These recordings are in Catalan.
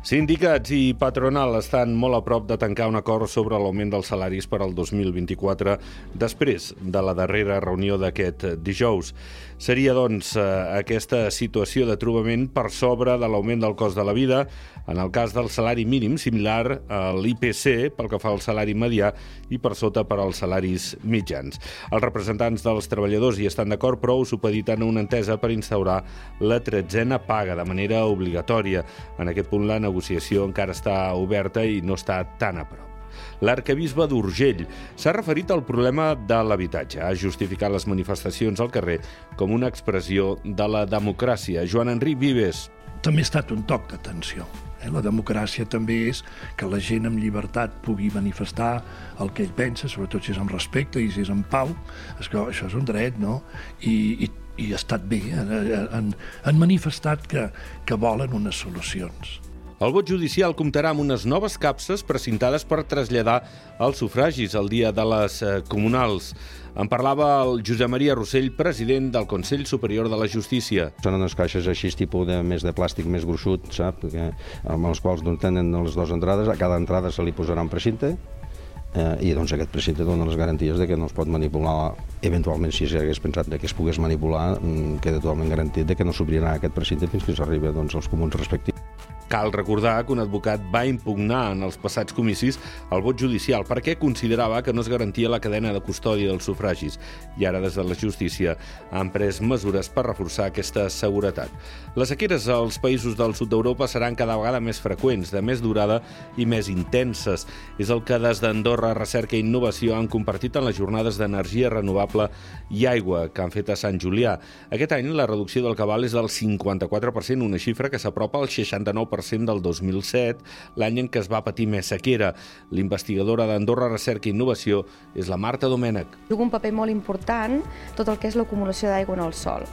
Sindicats i patronal estan molt a prop de tancar un acord sobre l'augment dels salaris per al 2024 després de la darrera reunió d'aquest dijous. Seria, doncs, eh, aquesta situació de trobament per sobre de l'augment del cost de la vida, en el cas del salari mínim, similar a l'IPC pel que fa al salari medià i per sota per als salaris mitjans. Els representants dels treballadors hi estan d'acord, però ho supediten una entesa per instaurar la tretzena paga de manera obligatòria. En aquest punt la negociació encara està oberta i no està tan a prop. L'arcabisbe d'Urgell s'ha referit al problema de l'habitatge. Ha justificat les manifestacions al carrer com una expressió de la democràcia. Joan Enric Vives. També ha estat un toc d'atenció. Eh? La democràcia també és que la gent amb llibertat pugui manifestar el que ell pensa, sobretot si és amb respecte i si és en pau. Això és un dret, no? I, i, i ha estat bé, han, han manifestat que, que volen unes solucions. El vot judicial comptarà amb unes noves capses precintades per traslladar els sufragis el dia de les eh, comunals. En parlava el Josep Maria Rossell, president del Consell Superior de la Justícia. Són unes caixes així, tipus de, més de plàstic més gruixut, sap? Que, amb els quals doncs, tenen les dues entrades. A cada entrada se li posarà un precinte eh, i doncs aquest precinte dona les garanties de que no es pot manipular eventualment si s'hagués pensat que es pogués manipular mm, queda totalment garantit de que no s'obrirà aquest precinte fins que s'arriba doncs, als comuns respectius. Cal recordar que un advocat va impugnar en els passats comicis el vot judicial perquè considerava que no es garantia la cadena de custòdia dels sufragis i ara des de la justícia han pres mesures per reforçar aquesta seguretat. Les sequeres als països del sud d'Europa seran cada vegada més freqüents, de més durada i més intenses. És el que des d'Andorra Recerca i Innovació han compartit en les jornades d'energia renovable i aigua que han fet a Sant Julià. Aquest any la reducció del cabal és del 54%, una xifra que s'apropa al 69% 1% del 2007, l'any en què es va patir més sequera. L'investigadora d'Andorra Recerca i Innovació és la Marta Domènech. Juga un paper molt important tot el que és l'acumulació d'aigua en el sol.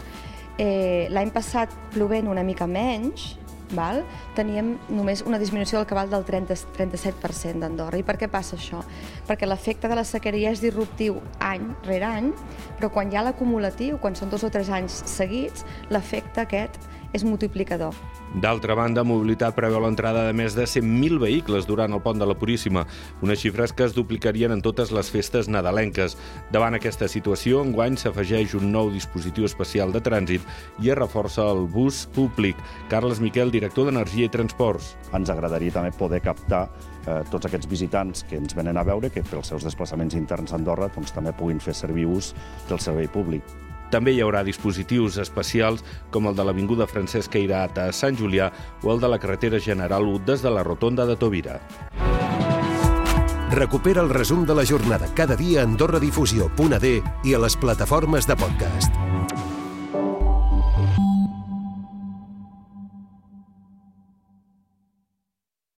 Eh, L'any passat, plovent una mica menys, val? teníem només una disminució del cabal del 30, 37% d'Andorra. I per què passa això? Perquè l'efecte de la sequeria és disruptiu any rere any, però quan hi ha l'acumulatiu, quan són dos o tres anys seguits, l'efecte aquest és multiplicador. D'altra banda, Mobilitat preveu l'entrada de més de 100.000 vehicles durant el pont de la Puríssima, unes xifres que es duplicarien en totes les festes nadalenques. Davant aquesta situació, enguany s'afegeix un nou dispositiu especial de trànsit i es reforça el bus públic. Carles Miquel, director d'Energia i Transports. Ens agradaria també poder captar eh, tots aquests visitants que ens venen a veure que pels seus desplaçaments interns a Andorra doncs, també puguin fer servir ús del servei públic. També hi haurà dispositius especials com el de l'Avinguda Francesc Queirat a Sant Julià o el de la carretera General 1 des de la Rotonda de Tovira. Recupera el resum de la jornada cada dia a AndorraDifusió.d i a les plataformes de podcast.